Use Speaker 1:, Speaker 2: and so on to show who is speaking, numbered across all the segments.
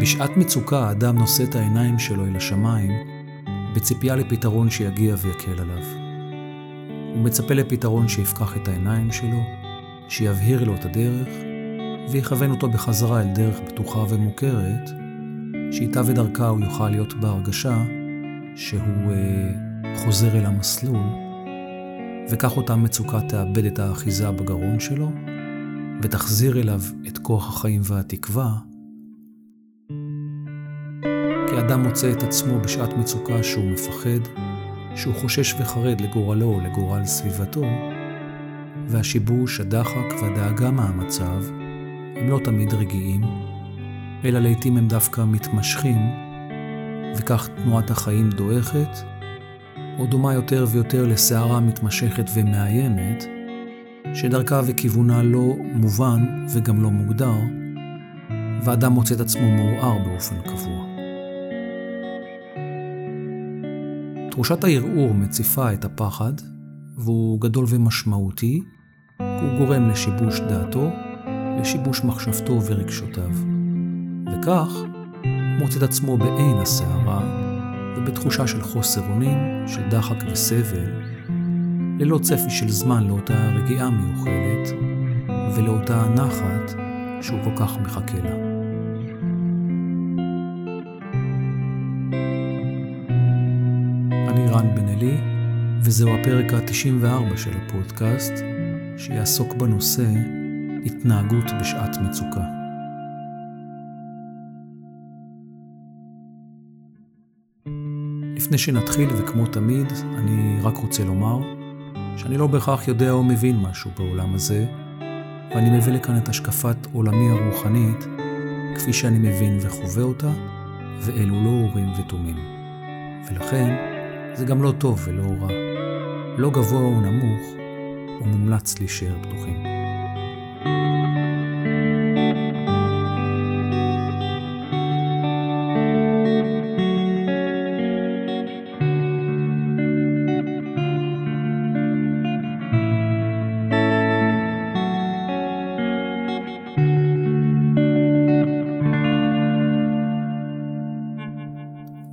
Speaker 1: בשעת מצוקה האדם נושא את העיניים שלו אל השמיים, בציפייה לפתרון שיגיע ויקל עליו. הוא מצפה לפתרון שיפקח את העיניים שלו, שיבהיר לו את הדרך, ויכוון אותו בחזרה אל דרך בטוחה ומוכרת, שאיתה ודרכה הוא יוכל להיות בהרגשה שהוא אה, חוזר אל המסלול, וכך אותה מצוקה תאבד את האחיזה בגרון שלו, ותחזיר אליו את כוח החיים והתקווה, כי אדם מוצא את עצמו בשעת מצוקה שהוא מפחד, שהוא חושש וחרד לגורלו או לגורל סביבתו, והשיבוש, הדחק והדאגה מהמצב הם לא תמיד רגיעים, אלא לעתים הם דווקא מתמשכים, וכך תנועת החיים דועכת, או דומה יותר ויותר לסערה מתמשכת ומאיימת, שדרכה וכיוונה לא מובן וגם לא מוגדר, ואדם מוצא את עצמו מעורער באופן קבוע. תחושת הערעור מציפה את הפחד, והוא גדול ומשמעותי, הוא גורם לשיבוש דעתו, לשיבוש מחשבתו ורגשותיו. וכך, מוצא את עצמו בעין הסערה, ובתחושה של חוסר אונים, של דחק וסבל, ללא צפי של זמן לאותה רגיעה מיוחדת, ולאותה נחת שהוא כל כך מחכה לה. אני רן בן אלי, וזהו הפרק ה-94 של הפודקאסט, שיעסוק בנושא התנהגות בשעת מצוקה. לפני שנתחיל, וכמו תמיד, אני רק רוצה לומר שאני לא בהכרח יודע או מבין משהו בעולם הזה, ואני מביא לכאן את השקפת עולמי הרוחנית כפי שאני מבין וחווה אותה, ואלו לא אורים ותומים. ולכן, זה גם לא טוב ולא רע. לא גבוה או נמוך, ומומלץ להישאר פתוחים.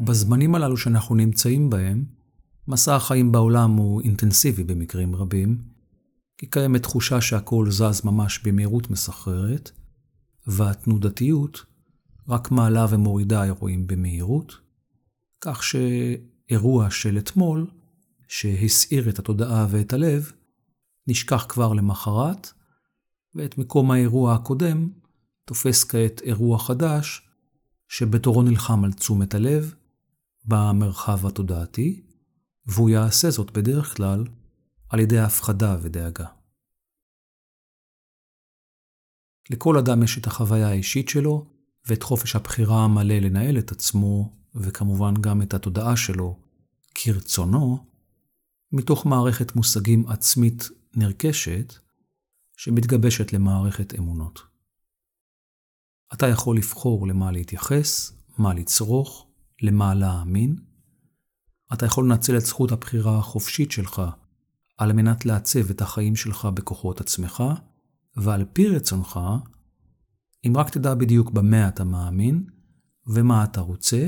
Speaker 1: בזמנים הללו שאנחנו נמצאים בהם, מסע החיים בעולם הוא אינטנסיבי במקרים רבים, כי קיימת תחושה שהכל זז ממש במהירות מסחררת, והתנודתיות רק מעלה ומורידה אירועים במהירות, כך שאירוע של אתמול, שהסעיר את התודעה ואת הלב, נשכח כבר למחרת, ואת מקום האירוע הקודם תופס כעת אירוע חדש, שבתורו נלחם על תשומת הלב, במרחב התודעתי, והוא יעשה זאת בדרך כלל על ידי הפחדה ודאגה. לכל אדם יש את החוויה האישית שלו ואת חופש הבחירה המלא לנהל את עצמו, וכמובן גם את התודעה שלו כרצונו, מתוך מערכת מושגים עצמית נרכשת, שמתגבשת למערכת אמונות. אתה יכול לבחור למה להתייחס, מה לצרוך, למה להאמין, אתה יכול לנצל את זכות הבחירה החופשית שלך על מנת לעצב את החיים שלך בכוחות עצמך, ועל פי רצונך, אם רק תדע בדיוק במה אתה מאמין ומה אתה רוצה,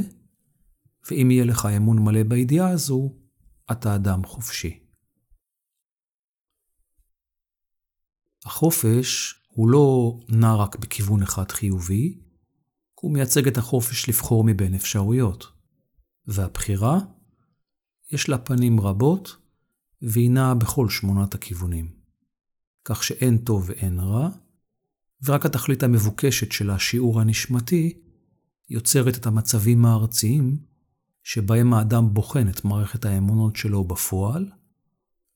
Speaker 1: ואם יהיה לך אמון מלא בידיעה הזו, אתה אדם חופשי. החופש הוא לא נע רק בכיוון אחד חיובי, הוא מייצג את החופש לבחור מבין אפשרויות. והבחירה, יש לה פנים רבות, והיא נעה בכל שמונת הכיוונים. כך שאין טוב ואין רע, ורק התכלית המבוקשת של השיעור הנשמתי יוצרת את המצבים הארציים שבהם האדם בוחן את מערכת האמונות שלו בפועל,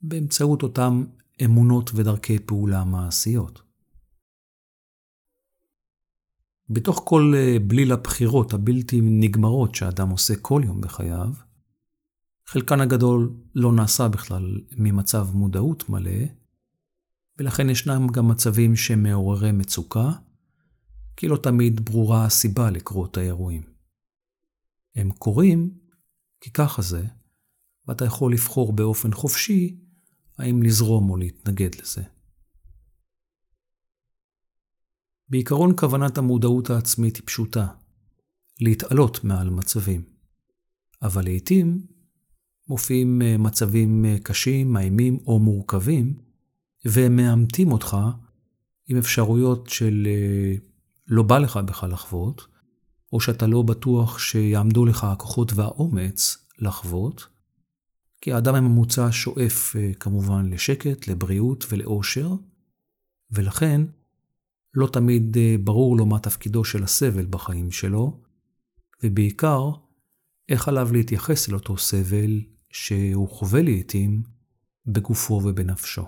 Speaker 1: באמצעות אותם אמונות ודרכי פעולה מעשיות. בתוך כל אה, בליל הבחירות הבלתי נגמרות שאדם עושה כל יום בחייו, חלקן הגדול לא נעשה בכלל ממצב מודעות מלא, ולכן ישנם גם מצבים שמעוררי מצוקה, כי לא תמיד ברורה הסיבה לקרות האירועים. הם קורים כי ככה זה, ואתה יכול לבחור באופן חופשי האם לזרום או להתנגד לזה. בעיקרון כוונת המודעות העצמית היא פשוטה, להתעלות מעל מצבים. אבל לעתים מופיעים אה, מצבים אה, קשים, מאיימים או מורכבים, והם מאמתים אותך עם אפשרויות של אה, לא בא לך בכלל לחוות, או שאתה לא בטוח שיעמדו לך הכוחות והאומץ לחוות, כי האדם הממוצע שואף כמובן לשקט, לבריאות ולאושר, ולכן לא תמיד ברור לו מה תפקידו של הסבל בחיים שלו, ובעיקר, איך עליו להתייחס אל אותו סבל שהוא חווה לעתים בגופו ובנפשו.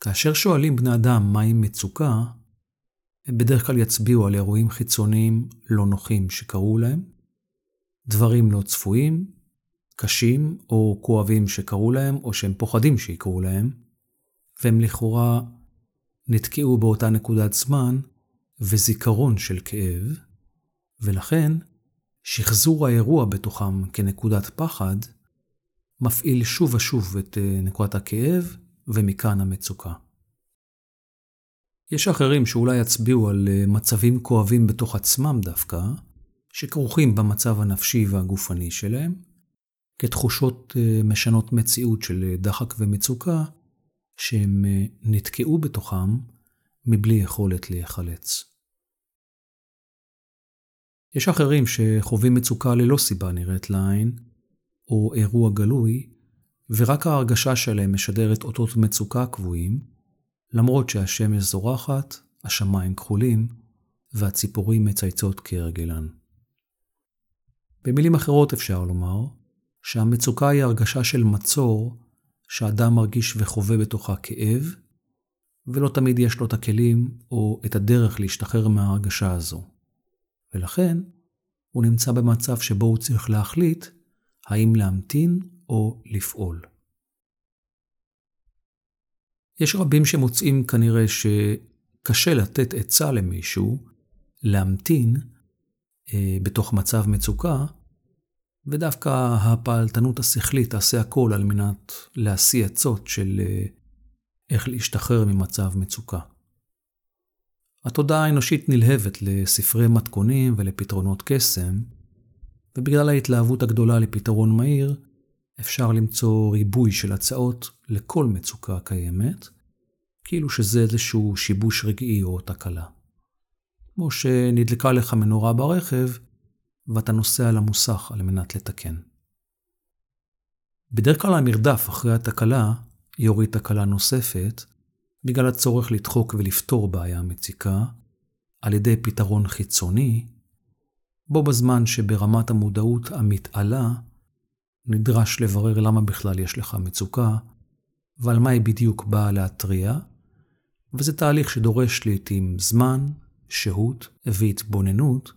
Speaker 1: כאשר שואלים בני אדם מהי מצוקה, הם בדרך כלל יצביעו על אירועים חיצוניים לא נוחים שקרו להם, דברים לא צפויים, קשים או כואבים שקרו להם או שהם פוחדים שיקרו להם, והם לכאורה נתקעו באותה נקודת זמן וזיכרון של כאב, ולכן שחזור האירוע בתוכם כנקודת פחד, מפעיל שוב ושוב את אה, נקודת הכאב, ומכאן המצוקה. יש אחרים שאולי יצביעו על אה, מצבים כואבים בתוך עצמם דווקא, שכרוכים במצב הנפשי והגופני שלהם, כתחושות אה, משנות מציאות של דחק ומצוקה, שהם נתקעו בתוכם מבלי יכולת להיחלץ. יש אחרים שחווים מצוקה ללא סיבה נראית לעין, או אירוע גלוי, ורק ההרגשה שלהם משדרת אותות מצוקה קבועים, למרות שהשמש זורחת, השמיים כחולים, והציפורים מצייצות כהרגלן. במילים אחרות אפשר לומר שהמצוקה היא הרגשה של מצור שאדם מרגיש וחווה בתוכה כאב, ולא תמיד יש לו את הכלים או את הדרך להשתחרר מההרגשה הזו. ולכן הוא נמצא במצב שבו הוא צריך להחליט האם להמתין או לפעול. יש רבים שמוצאים כנראה שקשה לתת עצה למישהו להמתין אה, בתוך מצב מצוקה, ודווקא הפעלתנות השכלית תעשה הכל על מנת להשיא עצות של אה, איך להשתחרר ממצב מצוקה. התודעה האנושית נלהבת לספרי מתכונים ולפתרונות קסם, ובגלל ההתלהבות הגדולה לפתרון מהיר, אפשר למצוא ריבוי של הצעות לכל מצוקה קיימת, כאילו שזה איזשהו שיבוש רגעי או תקלה. כמו שנדלקה לך מנורה ברכב, ואתה נוסע למוסך על מנת לתקן. בדרך כלל המרדף אחרי התקלה יוריד תקלה נוספת, בגלל הצורך לדחוק ולפתור בעיה מציקה על ידי פתרון חיצוני, בו בזמן שברמת המודעות המתעלה נדרש לברר למה בכלל יש לך מצוקה ועל מה היא בדיוק באה להתריע, וזה תהליך שדורש לעתים זמן, שהות והתבוננות,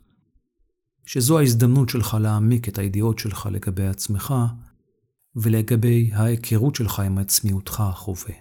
Speaker 1: שזו ההזדמנות שלך להעמיק את הידיעות שלך לגבי עצמך ולגבי ההיכרות שלך עם עצמיותך החווה.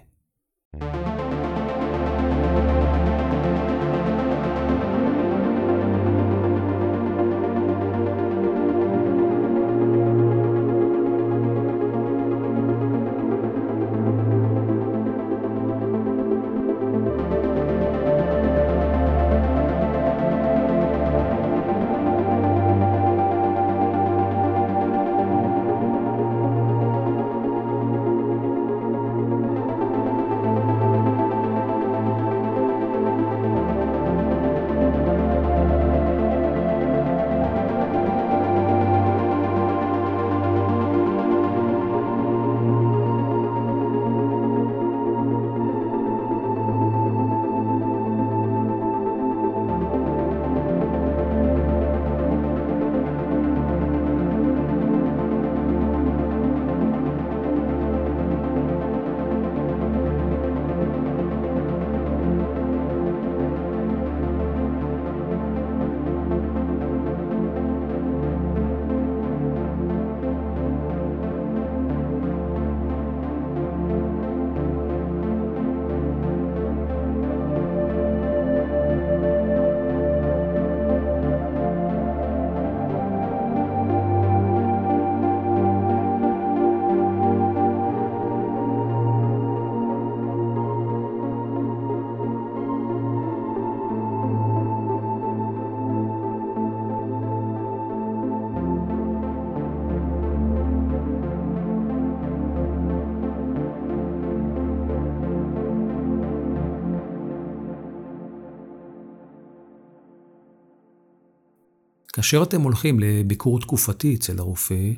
Speaker 1: כאשר אתם הולכים לביקור תקופתי אצל הרופא,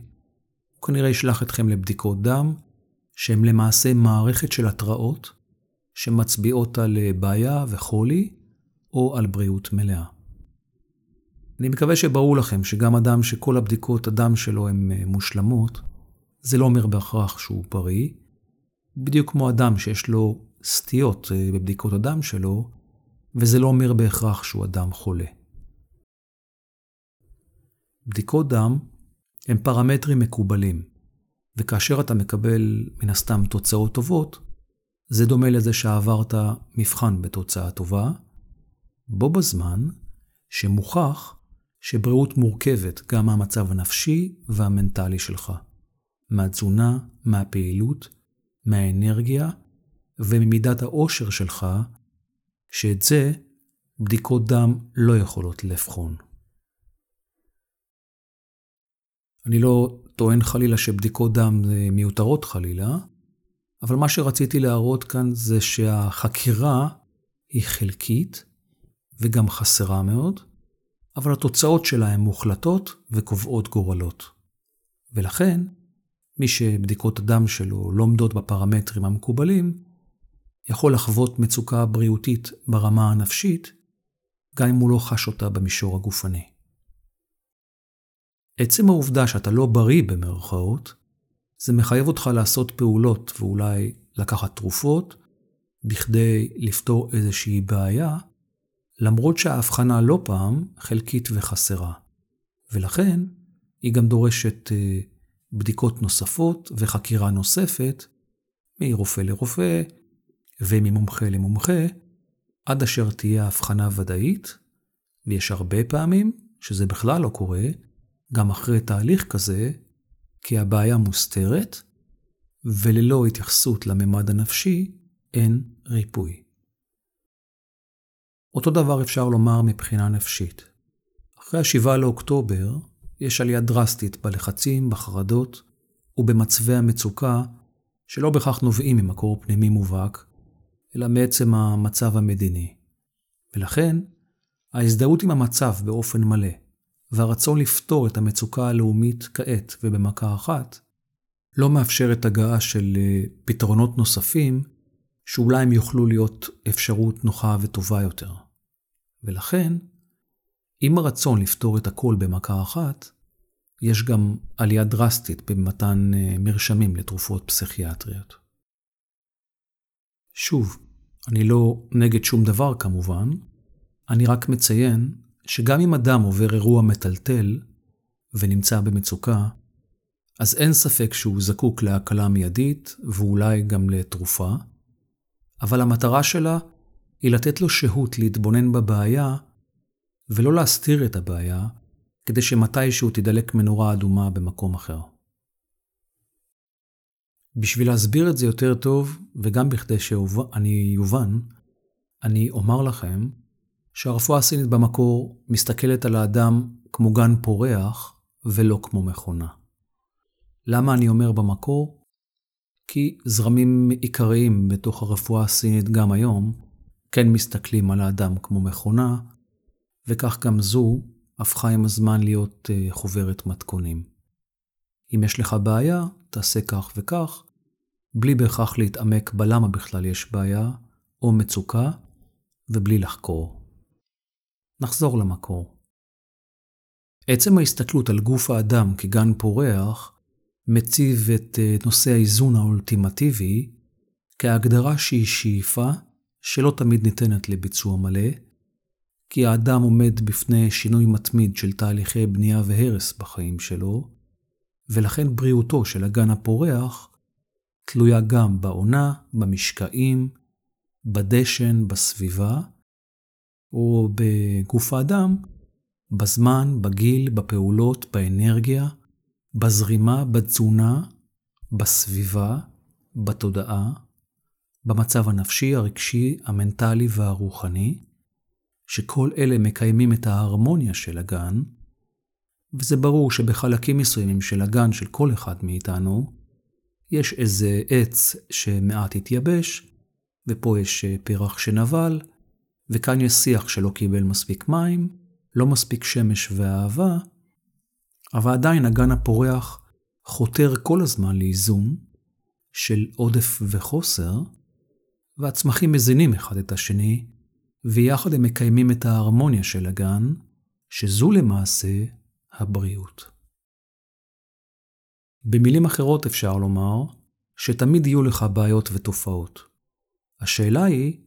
Speaker 1: הוא כנראה ישלח אתכם לבדיקות דם, שהן למעשה מערכת של התראות, שמצביעות על בעיה וחולי, או על בריאות מלאה. אני מקווה שברור לכם שגם אדם שכל הבדיקות הדם שלו הן אה, מושלמות, זה לא אומר בהכרח שהוא בריא. בדיוק כמו אדם שיש לו סטיות אה, בבדיקות הדם שלו, וזה לא אומר בהכרח שהוא אדם חולה. בדיקות דם הם פרמטרים מקובלים, וכאשר אתה מקבל מן הסתם תוצאות טובות, זה דומה לזה שעברת מבחן בתוצאה טובה, בו בזמן שמוכח שבריאות מורכבת גם מהמצב הנפשי והמנטלי שלך, מהתזונה, מהפעילות, מהאנרגיה וממידת העושר שלך, שאת זה בדיקות דם לא יכולות לבחון. אני לא טוען חלילה שבדיקות דם מיותרות חלילה, אבל מה שרציתי להראות כאן זה שהחקירה היא חלקית וגם חסרה מאוד, אבל התוצאות שלה הן מוחלטות וקובעות גורלות. ולכן, מי שבדיקות הדם שלו לא עומדות בפרמטרים המקובלים, יכול לחוות מצוקה בריאותית ברמה הנפשית, גם אם הוא לא חש אותה במישור הגופני. עצם העובדה שאתה לא בריא במרכאות, זה מחייב אותך לעשות פעולות ואולי לקחת תרופות בכדי לפתור איזושהי בעיה, למרות שההבחנה לא פעם חלקית וחסרה. ולכן היא גם דורשת אה, בדיקות נוספות וחקירה נוספת מרופא לרופא וממומחה למומחה, עד אשר תהיה הבחנה ודאית, ויש הרבה פעמים שזה בכלל לא קורה, גם אחרי תהליך כזה, כי הבעיה מוסתרת, וללא התייחסות לממד הנפשי אין ריפוי. אותו דבר אפשר לומר מבחינה נפשית. אחרי ה-7 לאוקטובר יש עלייה דרסטית בלחצים, בחרדות ובמצבי המצוקה שלא בכך נובעים ממקור פנימי מובהק, אלא מעצם המצב המדיני. ולכן, ההזדהות עם המצב באופן מלא והרצון לפתור את המצוקה הלאומית כעת ובמכה אחת, לא מאפשרת הגעה של אה, פתרונות נוספים שאולי הם יוכלו להיות אפשרות נוחה וטובה יותר. ולכן, עם הרצון לפתור את הכל במכה אחת, יש גם עלייה דרסטית במתן אה, מרשמים לתרופות פסיכיאטריות. שוב, אני לא נגד שום דבר כמובן, אני רק מציין שגם אם אדם עובר אירוע מטלטל ונמצא במצוקה, אז אין ספק שהוא זקוק להקלה מיידית ואולי גם לתרופה, אבל המטרה שלה היא לתת לו שהות להתבונן בבעיה ולא להסתיר את הבעיה, כדי שמתישהו תדלק מנורה אדומה במקום אחר. בשביל להסביר את זה יותר טוב, וגם בכדי שאני יובן, אני אומר לכם שהרפואה הסינית במקור מסתכלת על האדם כמו גן פורח ולא כמו מכונה. למה אני אומר במקור? כי זרמים עיקריים בתוך הרפואה הסינית גם היום כן מסתכלים על האדם כמו מכונה, וכך גם זו הפכה עם הזמן להיות uh, חוברת מתכונים. אם יש לך בעיה, תעשה כך וכך, בלי בהכרח להתעמק בלמה בכלל יש בעיה או מצוקה, ובלי לחקור. נחזור למקור. עצם ההסתכלות על גוף האדם כגן פורח מציב את אה, נושא האיזון האולטימטיבי כהגדרה שהיא שאיפה שלא תמיד ניתנת לביצוע מלא, כי האדם עומד בפני שינוי מתמיד של תהליכי בנייה והרס בחיים שלו, ולכן בריאותו של הגן הפורח תלויה גם בעונה, במשקעים, בדשן, בסביבה, או בגוף האדם, בזמן, בגיל, בפעולות, באנרגיה, בזרימה, בתזונה, בסביבה, בתודעה, במצב הנפשי, הרגשי, המנטלי והרוחני, שכל אלה מקיימים את ההרמוניה של הגן, וזה ברור שבחלקים מסוימים של הגן של כל אחד מאיתנו, יש איזה עץ שמעט התייבש, ופה יש פרח שנבל, וכאן יש שיח שלא קיבל מספיק מים, לא מספיק שמש ואהבה, אבל עדיין הגן הפורח חותר כל הזמן לאיזון של עודף וחוסר, והצמחים מזינים אחד את השני, ויחד הם מקיימים את ההרמוניה של הגן, שזו למעשה הבריאות. במילים אחרות אפשר לומר שתמיד יהיו לך בעיות ותופעות. השאלה היא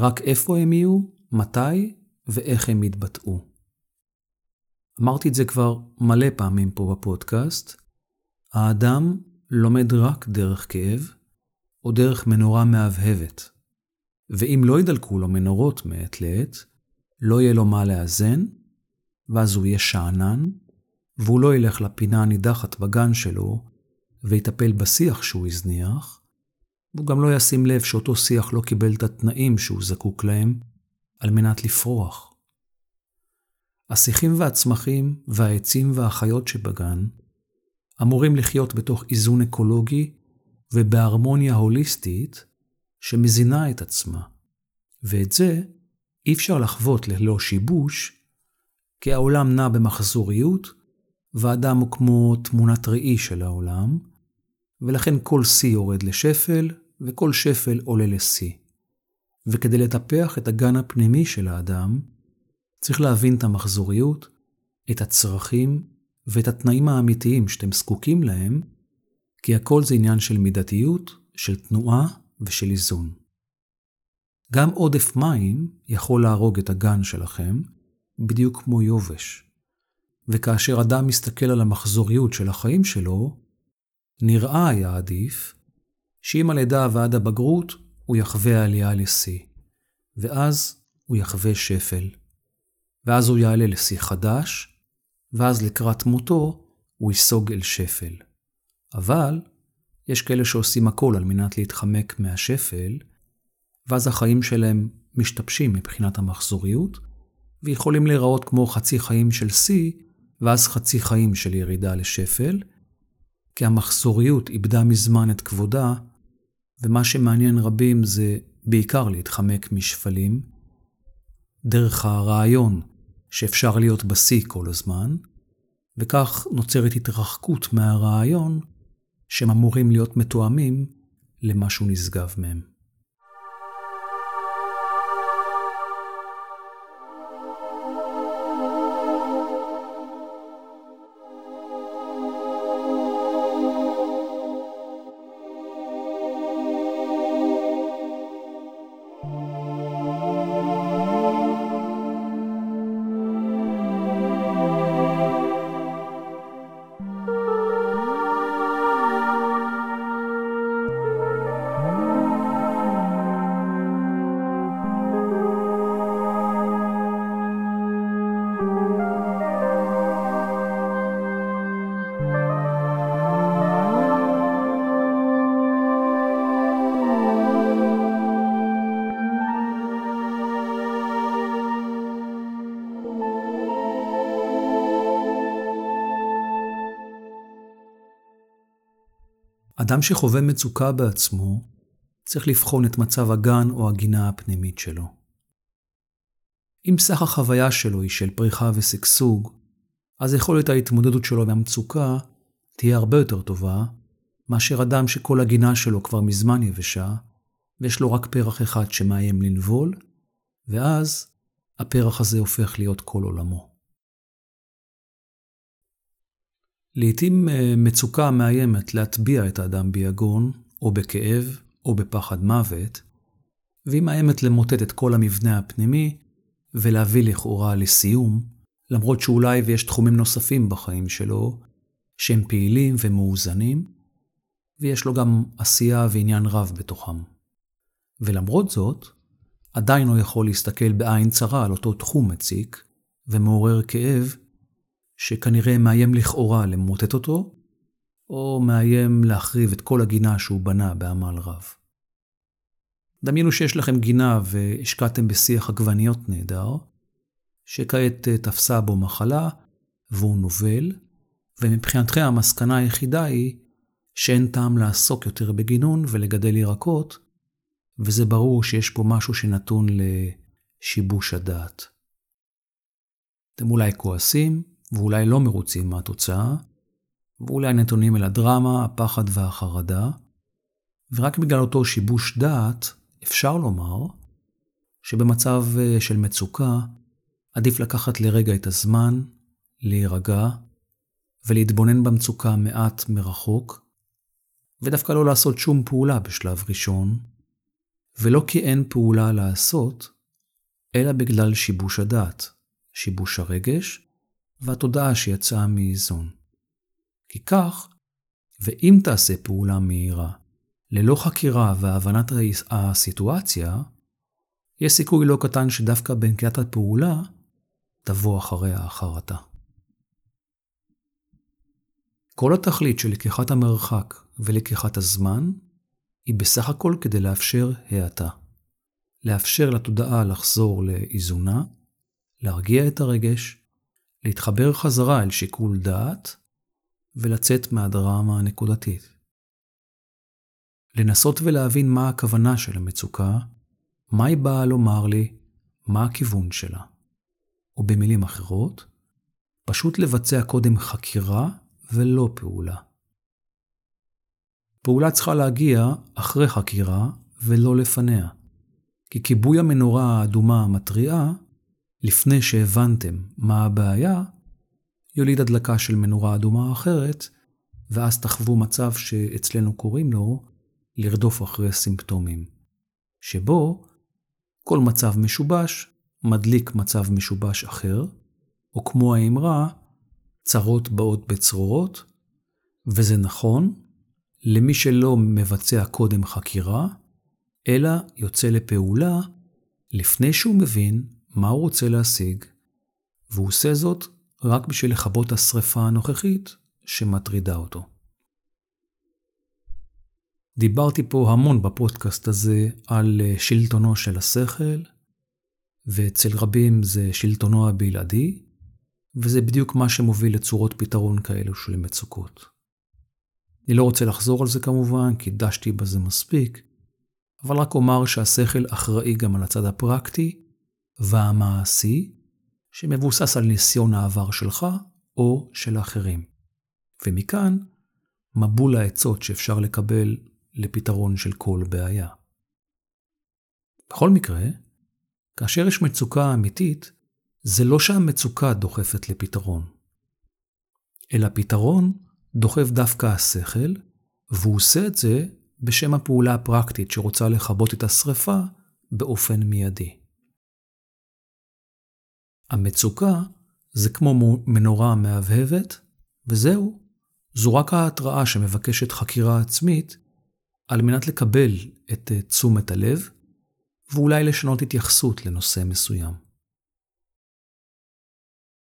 Speaker 1: רק איפה הם יהיו, מתי ואיך הם יתבטאו. אמרתי את זה כבר מלא פעמים פה בפודקאסט, האדם לומד רק דרך כאב או דרך מנורה מהבהבת. ואם לא ידלקו לו מנורות מעת לעת, לא יהיה לו מה לאזן, ואז הוא יהיה שאנן, והוא לא ילך לפינה הנידחת בגן שלו ויטפל בשיח שהוא הזניח, והוא גם לא ישים לב שאותו שיח לא קיבל את התנאים שהוא זקוק להם על מנת לפרוח. השיחים והצמחים והעצים והחיות שבגן אמורים לחיות בתוך איזון אקולוגי ובהרמוניה הוליסטית שמזינה את עצמה. ואת זה אי אפשר לחוות ללא שיבוש, כי העולם נע במחזוריות, והאדם הוא כמו תמונת ראי של העולם, ולכן כל שיא יורד לשפל, וכל שפל עולה לשיא. וכדי לטפח את הגן הפנימי של האדם, צריך להבין את המחזוריות, את הצרכים ואת התנאים האמיתיים שאתם זקוקים להם, כי הכל זה עניין של מידתיות, של תנועה ושל איזון. גם עודף מים יכול להרוג את הגן שלכם, בדיוק כמו יובש. וכאשר אדם מסתכל על המחזוריות של החיים שלו, נראה היה עדיף שעם הלידה ועד הבגרות הוא יחווה עלייה לשיא, ואז הוא יחווה שפל, ואז הוא יעלה לשיא חדש, ואז לקראת מותו הוא ייסוג אל שפל. אבל יש כאלה שעושים הכל על מנת להתחמק מהשפל, ואז החיים שלהם משתבשים מבחינת המחזוריות, ויכולים להיראות כמו חצי חיים של שיא, ואז חצי חיים של ירידה לשפל, כי המחזוריות איבדה מזמן את כבודה, ומה שמעניין רבים זה בעיקר להתחמק משפלים, דרך הרעיון שאפשר להיות בשיא כל הזמן, וכך נוצרת התרחקות מהרעיון שהם אמורים להיות מתואמים למשהו נשגב מהם. אדם שחווה מצוקה בעצמו, צריך לבחון את מצב הגן או הגינה הפנימית שלו. אם סך החוויה שלו היא של פריחה ושגשוג, אז יכולת ההתמודדות שלו מהמצוקה תהיה הרבה יותר טובה, מאשר אדם שכל הגינה שלו כבר מזמן יבשה, ויש לו רק פרח אחד שמאיים לנבול, ואז הפרח הזה הופך להיות כל עולמו. לעתים אה, מצוקה מאיימת להטביע את האדם ביגון, או בכאב, או בפחד מוות, והיא מאיימת למוטט את כל המבנה הפנימי, ולהביא לכאורה לסיום, למרות שאולי ויש תחומים נוספים בחיים שלו, שהם פעילים ומאוזנים, ויש לו גם עשייה ועניין רב בתוכם. ולמרות זאת, עדיין הוא יכול להסתכל בעין צרה על אותו תחום מציק, ומעורר כאב, שכנראה מאיים לכאורה למוטט אותו, או מאיים להחריב את כל הגינה שהוא בנה בעמל רב. דמיינו שיש לכם גינה והשקעתם בשיח עגבניות נהדר, שכעת אה, תפסה בו מחלה והוא נובל, ומבחינתכם המסקנה היחידה היא שאין טעם לעסוק יותר בגינון ולגדל ירקות, וזה ברור שיש פה משהו שנתון לשיבוש הדעת. אתם אולי כועסים, ואולי לא מרוצים מהתוצאה, ואולי נתונים אל הדרמה, הפחד והחרדה, ורק בגלל אותו שיבוש דעת, אפשר לומר שבמצב אה, של מצוקה, עדיף לקחת לרגע את הזמן, להירגע ולהתבונן במצוקה מעט מרחוק, ודווקא לא לעשות שום פעולה בשלב ראשון, ולא כי אין פעולה לעשות, אלא בגלל שיבוש הדעת, שיבוש הרגש והתודעה שיצאה מאיזון. כי כך, ואם תעשה פעולה מהירה, ללא חקירה והבנת הסיטואציה, יש סיכוי לא קטן שדווקא בנקיית הפעולה תבוא אחריה החרטה. כל התכלית של לקיחת המרחק ולקיחת הזמן היא בסך הכל כדי לאפשר האטה. לאפשר לתודעה לחזור לאיזונה, להרגיע את הרגש, להתחבר חזרה אל שיקול דעת ולצאת מהדרמה הנקודתית. לנסות ולהבין מה הכוונה של המצוקה, מה היא באה לומר לי, מה הכיוון שלה. או במילים אחרות, פשוט לבצע קודם חקירה ולא פעולה. פעולה צריכה להגיע אחרי חקירה ולא לפניה. כי כיבוי המנורה האדומה המתריעה, לפני שהבנתם מה הבעיה, יוליד הדלקה של מנורה אדומה אחרת, ואז תחוו מצב שאצלנו קוראים לו לרדוף אחרי סימפטומים, שבו כל מצב משובש מדליק מצב משובש אחר, או כמו האמרה, צרות באות בצרורות, וזה נכון למי שלא מבצע קודם חקירה, אלא יוצא לפעולה לפני שהוא מבין מה הוא רוצה להשיג, והוא עושה זאת רק בשביל לכבות השרפה הנוכחית שמטרידה אותו. דיברתי פה המון בפודקאסט הזה על אה, שלטונו של השכל, ואצל רבים זה שלטונו הבלעדי, וזה בדיוק מה שמוביל לצורות פתרון כאלו של מצוקות. אני לא רוצה לחזור על זה כמובן, כי דשתי בזה מספיק, אבל רק אומר שהשכל אחראי גם על הצד הפרקטי והמעשי, שמבוסס על ניסיון העבר שלך או של אחרים. ומכאן, מבול העצות שאפשר לקבל לפתרון של כל בעיה. בכל מקרה, כאשר יש מצוקה אמיתית, זה לא שהמצוקה דוחפת לפתרון, אלא פתרון דוחף דווקא השכל, והוא עושה את זה בשם הפעולה הפרקטית שרוצה לכבות את השרפה באופן מיידי. המצוקה זה כמו מנורה מהבהבת, וזהו, זו רק ההתראה שמבקשת חקירה עצמית על מנת לקבל את אה, תשומת הלב, ואולי לשנות התייחסות לנושא מסוים.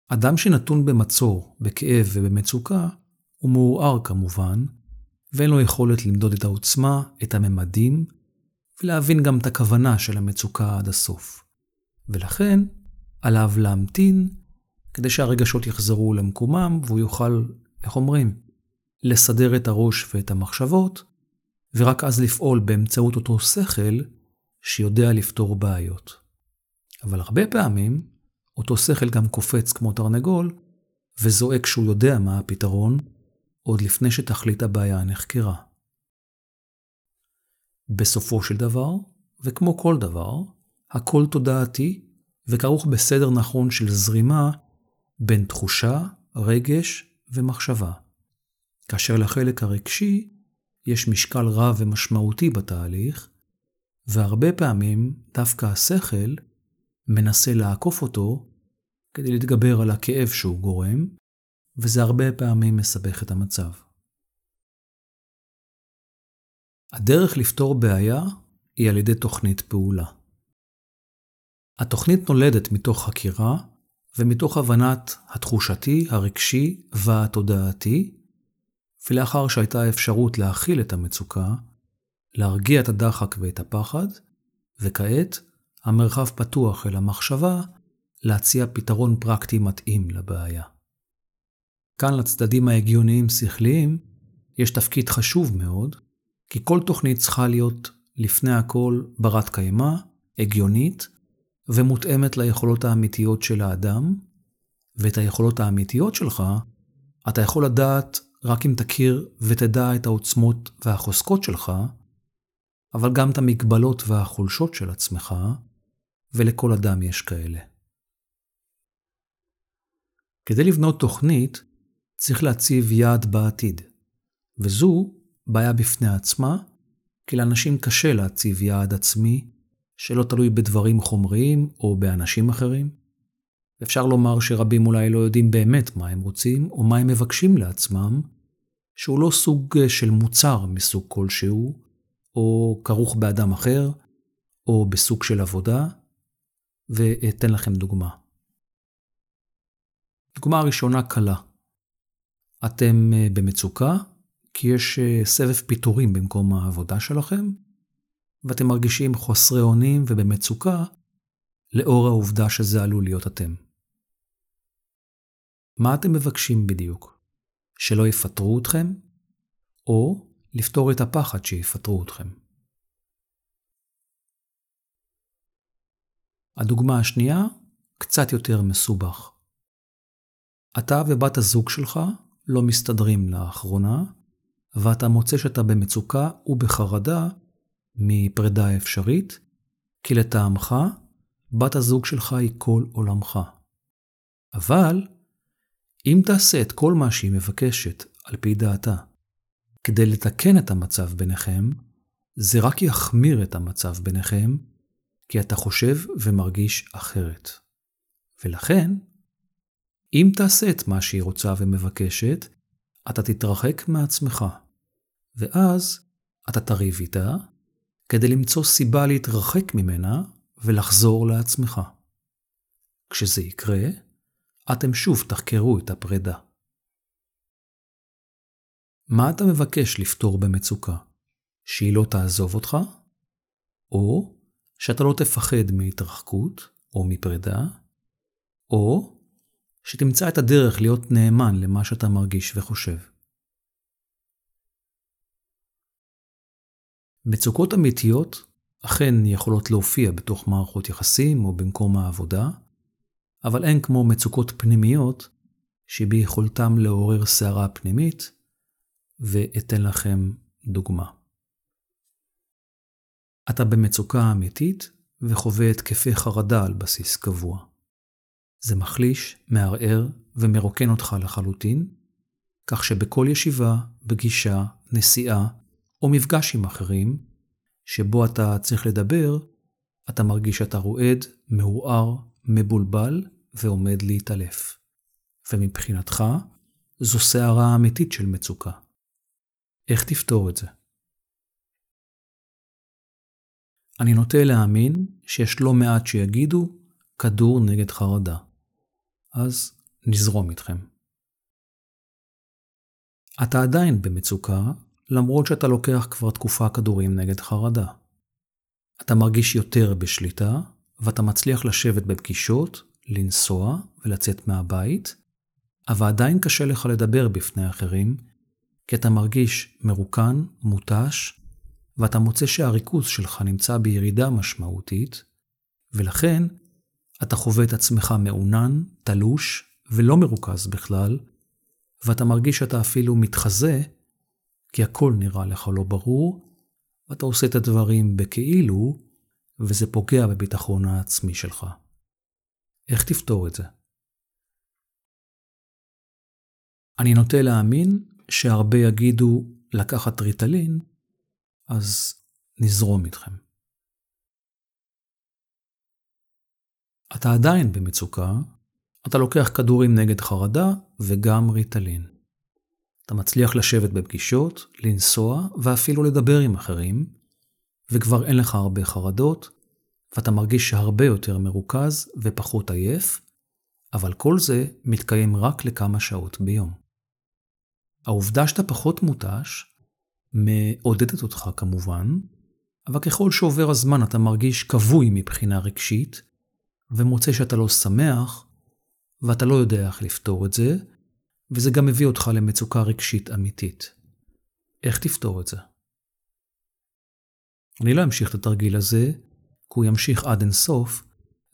Speaker 1: אדם שנתון במצור, בכאב ובמצוקה, הוא מעורער כמובן, ואין לו יכולת למדוד את העוצמה, את הממדים, ולהבין גם את הכוונה של המצוקה עד הסוף. ולכן, עליו להמתין כדי שהרגשות יחזרו למקומם והוא יוכל, איך אומרים, לסדר את הראש ואת המחשבות, ורק אז לפעול באמצעות אותו שכל שיודע לפתור בעיות. אבל הרבה פעמים אותו שכל גם קופץ כמו תרנגול וזועק שהוא יודע מה הפתרון, עוד לפני שתכלית הבעיה נחקרה. בסופו של דבר, וכמו כל דבר, הכל תודעתי וכרוך בסדר נכון של זרימה בין תחושה, רגש ומחשבה. כאשר לחלק הרגשי יש משקל רב ומשמעותי בתהליך, והרבה פעמים דווקא השכל מנסה לעקוף אותו כדי להתגבר על הכאב שהוא גורם, וזה הרבה פעמים מסבך את המצב. הדרך לפתור בעיה היא על ידי תוכנית פעולה. התוכנית נולדת מתוך חקירה ומתוך הבנת התחושתי, הרגשי והתודעתי, ולאחר שהייתה אפשרות להכיל את המצוקה, להרגיע את הדחק ואת הפחד, וכעת המרחב פתוח אל המחשבה להציע פתרון פרקטי מתאים לבעיה. כאן לצדדים ההגיוניים שכליים יש תפקיד חשוב מאוד, כי כל תוכנית צריכה להיות לפני הכל ברת קיימא, הגיונית, ומותאמת ליכולות האמיתיות של האדם, ואת היכולות האמיתיות שלך, אתה יכול לדעת רק אם תכיר ותדע את העוצמות והחוזקות שלך, אבל גם את המגבלות והחולשות של עצמך, ולכל אדם יש כאלה. כדי לבנות תוכנית, צריך להציב יעד בעתיד, וזו בעיה בפני עצמה, כי לאנשים קשה להציב יעד עצמי שלא תלוי בדברים חומריים או באנשים אחרים. אפשר לומר שרבים אולי לא יודעים באמת מה הם רוצים או מה הם מבקשים לעצמם, שהוא לא סוג של מוצר מסוג כלשהו, או כרוך באדם אחר, או בסוג של עבודה, ואתן לכם דוגמה. דוגמה ראשונה קלה. אתם אה, במצוקה כי יש אה, סבב פיטורים במקום העבודה שלכם, ואתם מרגישים חוסרי אונים ובמצוקה לאור העובדה שזה עלול להיות אתם. מה אתם מבקשים בדיוק? שלא יפטרו אתכם? או לפתור את הפחד שיפטרו אתכם? הדוגמה השנייה קצת יותר מסובך. אתה ובת הזוג שלך לא מסתדרים לאחרונה, ואתה מוצא שאתה במצוקה ובחרדה מפרידה אפשרית, כי לטעמך, בת הזוג שלך היא כל עולמך. אבל, אם תעשה את כל מה שהיא מבקשת על פי דעתה, כדי לתקן את המצב ביניכם, זה רק יחמיר את המצב ביניכם, כי אתה חושב ומרגיש אחרת. ולכן, אם תעשה את מה שהיא רוצה ומבקשת, אתה תתרחק מעצמך, ואז אתה תריב איתה, כדי למצוא סיבה להתרחק ממנה ולחזור לעצמך. כשזה יקרה, אתם שוב תחקרו את הפרידה. מה אתה מבקש לפתור במצוקה? שהיא לא תעזוב אותך? או שאתה לא תפחד מהתרחקות או מפרידה? או שתמצא את הדרך להיות נאמן למה שאתה מרגיש וחושב. מצוקות אמיתיות אכן יכולות להופיע בתוך מערכות יחסים או במקום העבודה, אבל אין כמו מצוקות פנימיות שביכולתם לעורר סערה פנימית, ואתן לכם דוגמה. אתה במצוקה אמיתית וחווה התקפי חרדה על בסיס קבוע. זה מחליש, מערער ומרוקן אותך לחלוטין, כך שבכל ישיבה, פגישה, נסיעה או מפגש עם אחרים, שבו אתה צריך לדבר, אתה מרגיש שאתה רועד, מעורער, מבולבל ועומד להתעלף. ומבחינתך, זו סערה אמיתית של מצוקה. איך תפתור את זה? אני נוטה להאמין שיש לא מעט שיגידו כדור נגד חרדה. אז נזרום איתכם. אתה עדיין במצוקה, למרות שאתה לוקח כבר תקופה כדורים נגד חרדה. אתה מרגיש יותר בשליטה, ואתה מצליח לשבת בפגישות, לנסוע ולצאת מהבית, אבל עדיין קשה לך לדבר בפני אחרים, כי אתה מרגיש מרוקן, מותש, ואתה מוצא שהריכוז שלך נמצא בירידה משמעותית, ולכן אתה חווה את עצמך מעונן, תלוש ולא מרוכז בכלל, ואתה מרגיש שאתה אפילו מתחזה, כי הכל נראה לך לא ברור, ואתה עושה את הדברים בכאילו, וזה פוגע בביטחון העצמי שלך. איך תפתור את זה? אני נוטה להאמין שהרבה יגידו לקחת ריטלין, אז נזרום איתכם. אתה עדיין במצוקה, אתה לוקח כדורים נגד חרדה וגם ריטלין. אתה מצליח לשבת בפגישות, לנסוע ואפילו לדבר עם אחרים, וכבר אין לך הרבה חרדות, ואתה מרגיש שהרבה יותר מרוכז ופחות עייף, אבל כל זה מתקיים רק לכמה שעות ביום. העובדה שאתה פחות מותש מעודדת אותך כמובן, אבל ככל שעובר הזמן אתה מרגיש כבוי מבחינה רגשית, ומוצא שאתה לא שמח, ואתה לא יודע איך לפתור את זה, וזה גם מביא אותך למצוקה רגשית אמיתית. איך תפתור את זה? אני לא אמשיך את התרגיל הזה, כי הוא ימשיך עד אינסוף,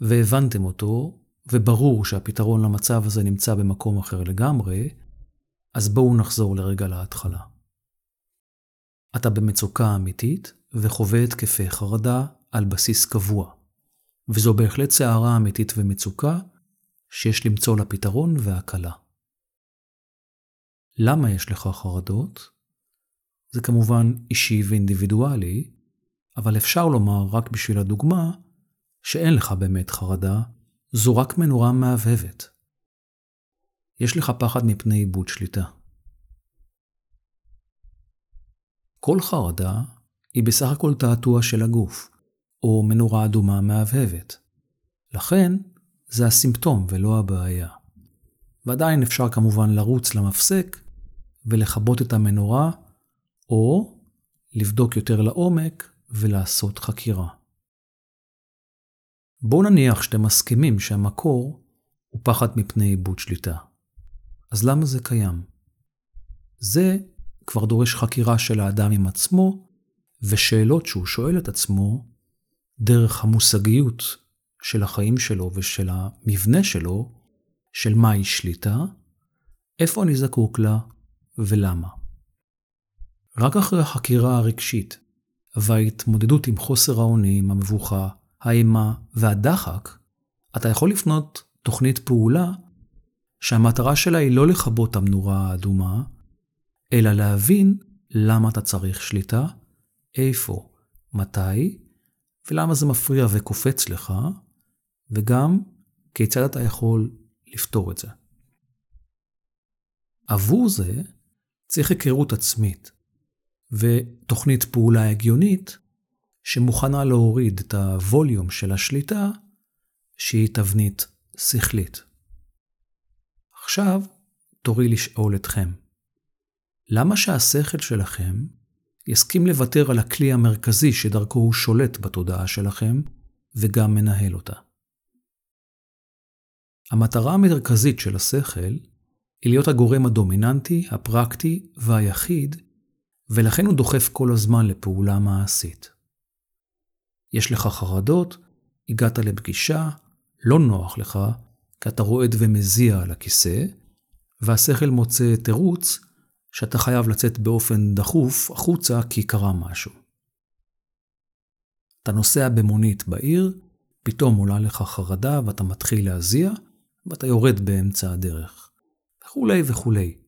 Speaker 1: והבנתם אותו, וברור שהפתרון למצב הזה נמצא במקום אחר לגמרי, אז בואו נחזור לרגע להתחלה. אתה במצוקה אמיתית וחווה התקפי חרדה על בסיס קבוע, וזו בהחלט סערה אמיתית ומצוקה שיש למצוא לה פתרון והקלה. למה יש לך חרדות? זה כמובן אישי ואינדיבידואלי, אבל אפשר לומר, רק בשביל הדוגמה, שאין לך באמת חרדה, זו רק מנורה מהבהבת. יש לך פחד מפני עיבוד שליטה. כל חרדה היא בסך הכל תעתוע של הגוף, או מנורה אדומה מהבהבת. לכן, זה הסימפטום ולא הבעיה. ועדיין אפשר כמובן לרוץ למפסק ולכבות את המנורה, או לבדוק יותר לעומק ולעשות חקירה. בואו נניח שאתם מסכימים שהמקור הוא פחד מפני עיבוד שליטה. אז למה זה קיים? זה כבר דורש חקירה של האדם עם עצמו, ושאלות שהוא שואל את עצמו דרך המושגיות של החיים שלו ושל המבנה שלו, של מהי שליטה, איפה אני זקוק לה ולמה. רק אחרי החקירה הרגשית וההתמודדות עם חוסר האונים, המבוכה, האימה והדחק, אתה יכול לפנות תוכנית פעולה שהמטרה שלה היא לא לכבות המנורה האדומה, אלא להבין למה אתה צריך שליטה, איפה, מתי, ולמה זה מפריע וקופץ לך, וגם כיצד אתה יכול לפתור את זה. עבור זה צריך היכרות עצמית ותוכנית פעולה הגיונית שמוכנה להוריד את הווליום של השליטה שהיא תבנית שכלית. עכשיו תורי לשאול אתכם, למה שהשכל שלכם יסכים לוותר על הכלי המרכזי שדרכו הוא שולט בתודעה שלכם וגם מנהל אותה? המטרה המרכזית של השכל היא להיות הגורם הדומיננטי, הפרקטי והיחיד, ולכן הוא דוחף כל הזמן לפעולה מעשית. יש לך חרדות, הגעת לפגישה, לא נוח לך, כי אתה רועד ומזיע על הכיסא, והשכל מוצא תירוץ שאתה חייב לצאת באופן דחוף החוצה כי קרה משהו. אתה נוסע במונית בעיר, פתאום עולה לך חרדה ואתה מתחיל להזיע, ואתה יורד באמצע הדרך. וכולי וכולי.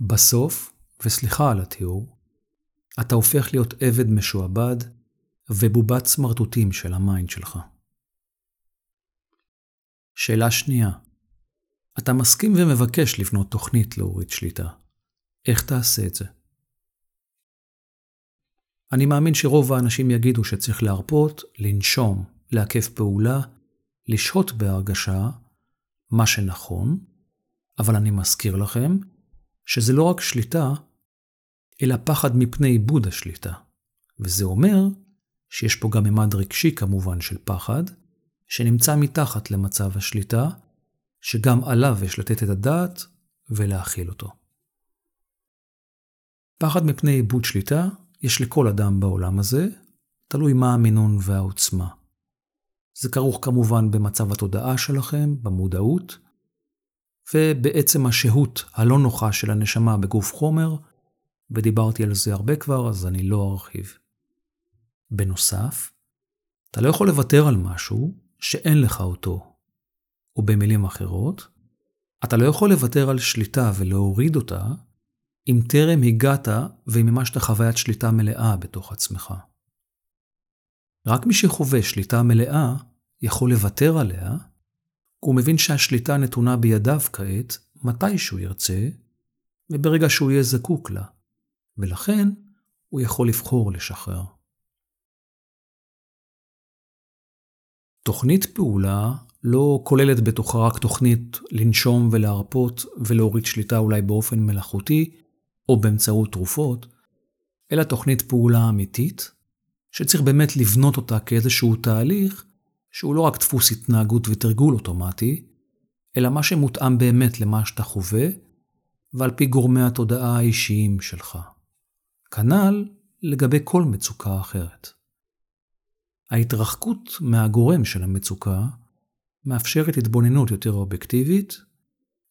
Speaker 1: בסוף, וסליחה על התיאור, אתה הופך להיות עבד משועבד ובובת סמרטוטים של ה mind שלך. שאלה שנייה, אתה מסכים ומבקש לבנות תוכנית להוריד שליטה. איך תעשה את זה? אני מאמין שרוב האנשים יגידו שצריך להרפות, לנשום, לעכב פעולה, לשהות בהרגשה, מה שנכון, אבל אני מזכיר לכם שזה לא רק שליטה, אלא פחד מפני איבוד השליטה. וזה אומר שיש פה גם ממד רגשי כמובן של פחד, שנמצא מתחת למצב השליטה, שגם עליו יש לתת את הדעת ולהכיל אותו. פחד מפני איבוד שליטה יש לכל אדם בעולם הזה, תלוי מה המינון והעוצמה. זה כרוך כמובן במצב התודעה שלכם, במודעות, ובעצם השהות הלא נוחה של הנשמה בגוף חומר, ודיברתי על זה הרבה כבר, אז אני לא ארחיב. בנוסף, אתה לא יכול לוותר על משהו שאין לך אותו. ובמילים אחרות, אתה לא יכול לוותר על שליטה ולהוריד אותה אם טרם הגעת ואם מימשת חוויית שליטה מלאה בתוך עצמך. רק מי שחווה שליטה מלאה יכול לוותר עליה, הוא מבין שהשליטה נתונה בידיו כעת מתי שהוא ירצה, וברגע שהוא יהיה זקוק לה, ולכן הוא יכול לבחור לשחרר. תוכנית פעולה לא כוללת בתוכה רק תוכנית לנשום ולהרפות ולהוריד שליטה אולי באופן מלאכותי או באמצעות תרופות, אלא תוכנית פעולה אמיתית, שצריך באמת לבנות אותה כאיזשהו תהליך שהוא לא רק דפוס התנהגות ותרגול אוטומטי, אלא מה שמותאם באמת למה שאתה חווה, ועל פי גורמי התודעה האישיים שלך. כנ"ל לגבי כל מצוקה אחרת. ההתרחקות מהגורם של המצוקה מאפשרת התבוננות יותר אובייקטיבית,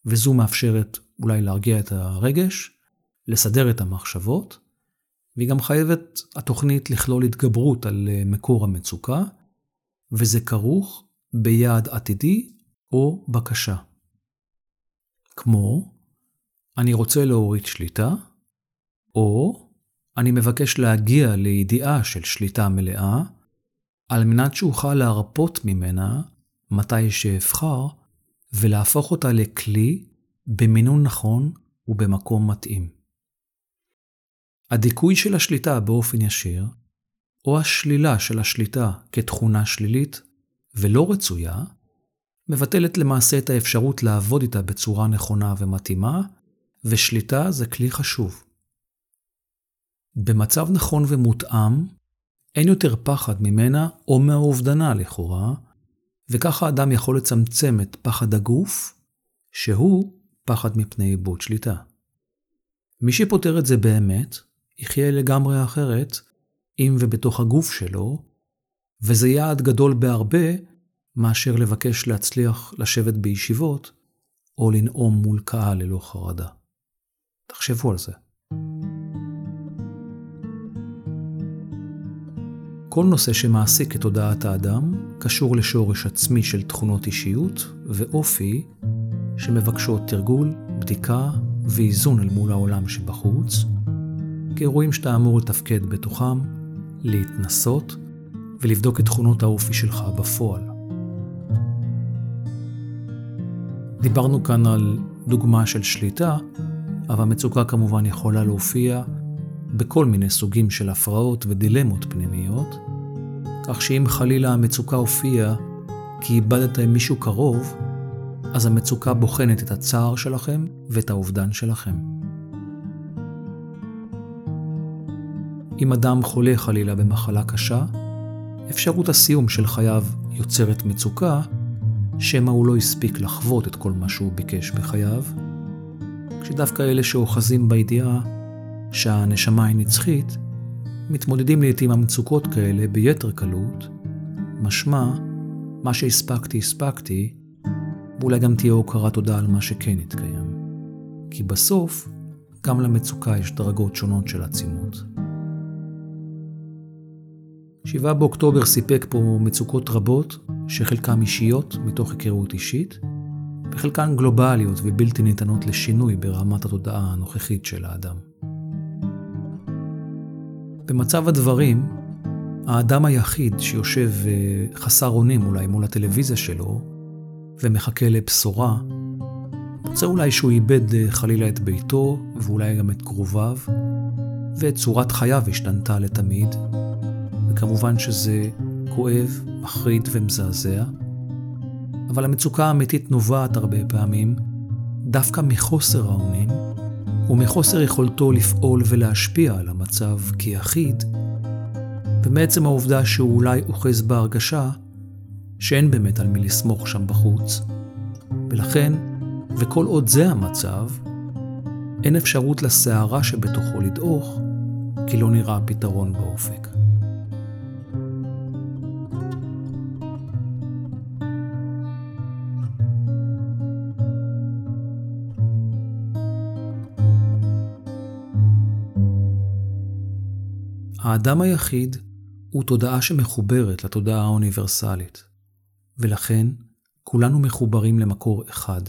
Speaker 1: וזו מאפשרת אולי להרגיע את הרגש, לסדר את המחשבות, והיא גם חייבת התוכנית לכלול התגברות על מקור המצוקה, וזה כרוך ביעד עתידי או בקשה. כמו, אני רוצה להוריד שליטה, או אני מבקש להגיע לידיעה של שליטה מלאה, על מנת שאוכל להרפות ממנה מתי שאבחר, ולהפוך אותה לכלי במינון נכון ובמקום מתאים. הדיכוי של השליטה באופן ישיר, או השלילה של השליטה כתכונה שלילית ולא רצויה, מבטלת למעשה את האפשרות לעבוד איתה בצורה נכונה ומתאימה, ושליטה זה כלי חשוב. במצב נכון ומותאם, אין יותר פחד ממנה או מהאובדנה לכאורה, וככה האדם יכול לצמצם את פחד הגוף, שהוא פחד מפני איבוד שליטה. מי שפותר את זה באמת, יחיה לגמרי אחרת, אם ובתוך הגוף שלו, וזה יעד גדול בהרבה מאשר לבקש להצליח לשבת בישיבות, או לנאום מול קהל ללא חרדה. תחשבו על זה. כל נושא שמעסיק את תודעת האדם קשור לשורש עצמי של תכונות אישיות ואופי שמבקשות תרגול, בדיקה ואיזון אל מול העולם שבחוץ, כאירועים שאתה אמור לתפקד בתוכם, להתנסות ולבדוק את תכונות האופי שלך בפועל. דיברנו כאן על דוגמה של שליטה, אבל המצוקה כמובן יכולה להופיע בכל מיני סוגים של הפרעות ודילמות פנימיות, כך שאם חלילה המצוקה הופיעה כי איבדת עם מישהו קרוב, אז המצוקה בוחנת את הצער שלכם ואת האובדן שלכם. אם אדם חולה חלילה במחלה קשה, אפשרות הסיום של חייו יוצרת מצוקה, שמא הוא לא הספיק לחוות את כל מה שהוא ביקש בחייו, כשדווקא אלה שאוחזים בידיעה שהנשמה היא נצחית, מתמודדים לעתים עם מצוקות כאלה ביתר קלות, משמע, מה שהספקתי, הספקתי, ואולי גם תהיה הוקרת תודה על מה שכן התקיים. כי בסוף, גם למצוקה יש דרגות שונות של עצימות. 7 באוקטובר סיפק פה מצוקות רבות, שחלקן אישיות מתוך היכרות אישית, וחלקן גלובליות ובלתי ניתנות לשינוי ברמת התודעה הנוכחית של האדם. במצב הדברים, האדם היחיד שיושב אה, חסר אונים אולי מול הטלוויזיה שלו, ומחכה לבשורה, מוצא אולי שהוא איבד אה, חלילה את ביתו, ואולי גם את קרוביו, ואת צורת חייו השתנתה לתמיד, וכמובן שזה כואב, מחריד ומזעזע, אבל המצוקה האמיתית נובעת הרבה פעמים דווקא מחוסר האונים ומחוסר יכולתו לפעול ולהשפיע על המצב כיחיד, ומעצם העובדה שהוא אולי אוחז בהרגשה שאין באמת על מי לסמוך שם בחוץ, ולכן, וכל עוד זה המצב, אין אפשרות לסערה שבתוכו לדעוך, כי לא נראה פתרון באופק. האדם היחיד הוא תודעה שמחוברת לתודעה האוניברסלית, ולכן כולנו מחוברים למקור אחד.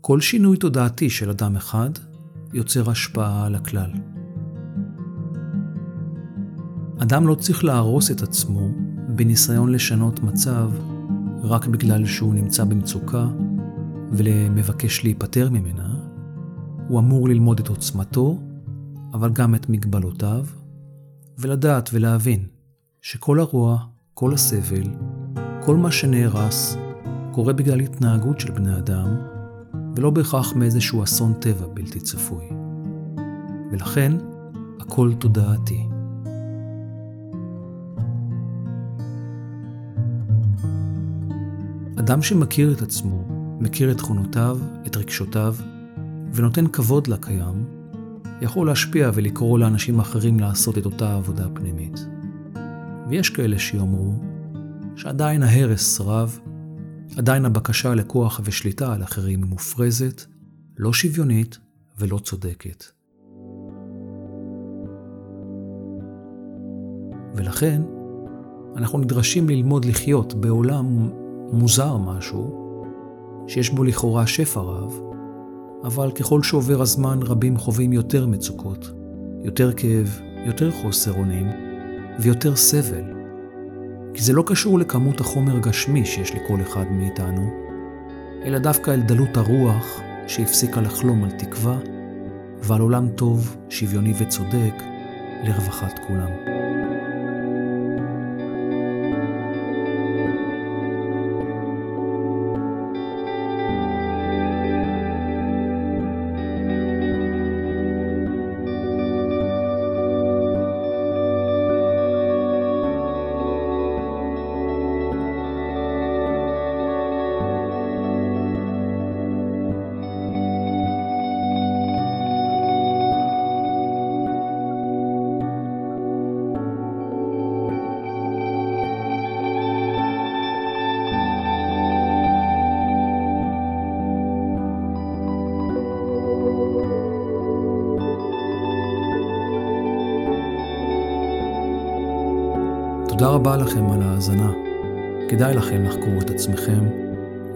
Speaker 1: כל שינוי תודעתי של אדם אחד יוצר השפעה על הכלל. אדם לא צריך להרוס את עצמו בניסיון לשנות מצב רק בגלל שהוא נמצא במצוקה ולמבקש להיפטר ממנה, הוא אמור ללמוד את עוצמתו, אבל גם את מגבלותיו, ולדעת ולהבין שכל הרוע, כל הסבל, כל מה שנהרס, קורה בגלל התנהגות של בני אדם, ולא בהכרח מאיזשהו אסון טבע בלתי צפוי. ולכן, הכל תודעתי. אדם שמכיר את עצמו, מכיר את תכונותיו, את רגשותיו, ונותן כבוד לקיים, יכול להשפיע ולקרוא לאנשים אחרים לעשות את אותה עבודה פנימית. ויש כאלה שיאמרו שעדיין ההרס רב עדיין הבקשה לכוח ושליטה על אחרים היא מופרזת, לא שוויונית ולא צודקת. ולכן, אנחנו נדרשים ללמוד לחיות בעולם מוזר משהו, שיש בו לכאורה שפע רב, אבל ככל שעובר הזמן רבים חווים יותר מצוקות, יותר כאב, יותר חוסר אונים ויותר סבל. כי זה לא קשור לכמות החומר הגשמי שיש לכל אחד מאיתנו, אלא דווקא אל דלות הרוח שהפסיקה לחלום על תקווה ועל עולם טוב, שוויוני וצודק לרווחת כולם. תודה רבה לכם על ההאזנה. כדאי לכם לחקור את עצמכם,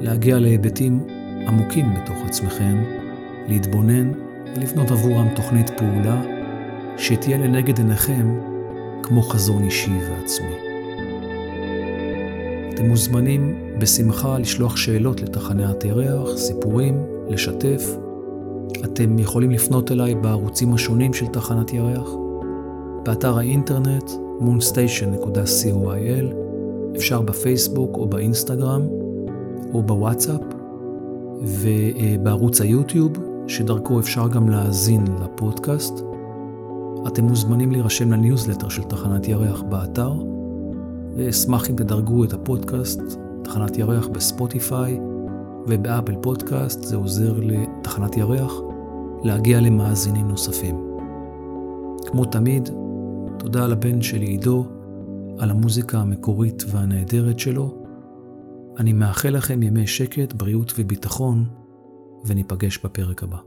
Speaker 1: להגיע להיבטים עמוקים בתוך עצמכם, להתבונן ולבנות עבורם תוכנית פעולה שתהיה לנגד עיניכם כמו חזון אישי ועצמי. אתם מוזמנים בשמחה לשלוח שאלות לתחנת ירח, סיפורים, לשתף. אתם יכולים לפנות אליי בערוצים השונים של תחנת ירח, באתר האינטרנט moonstation.co.il, אפשר בפייסבוק או באינסטגרם או בוואטסאפ, ובערוץ היוטיוב, שדרכו אפשר גם להאזין לפודקאסט. אתם מוזמנים להירשם לניוזלטר של תחנת ירח באתר, ואשמח אם תדרגו את הפודקאסט, תחנת ירח בספוטיפיי ובאפל פודקאסט, זה עוזר לתחנת ירח להגיע למאזינים נוספים. כמו תמיד, תודה לבן שלי עידו, על המוזיקה המקורית והנהדרת שלו. אני מאחל לכם ימי שקט, בריאות וביטחון, וניפגש בפרק הבא.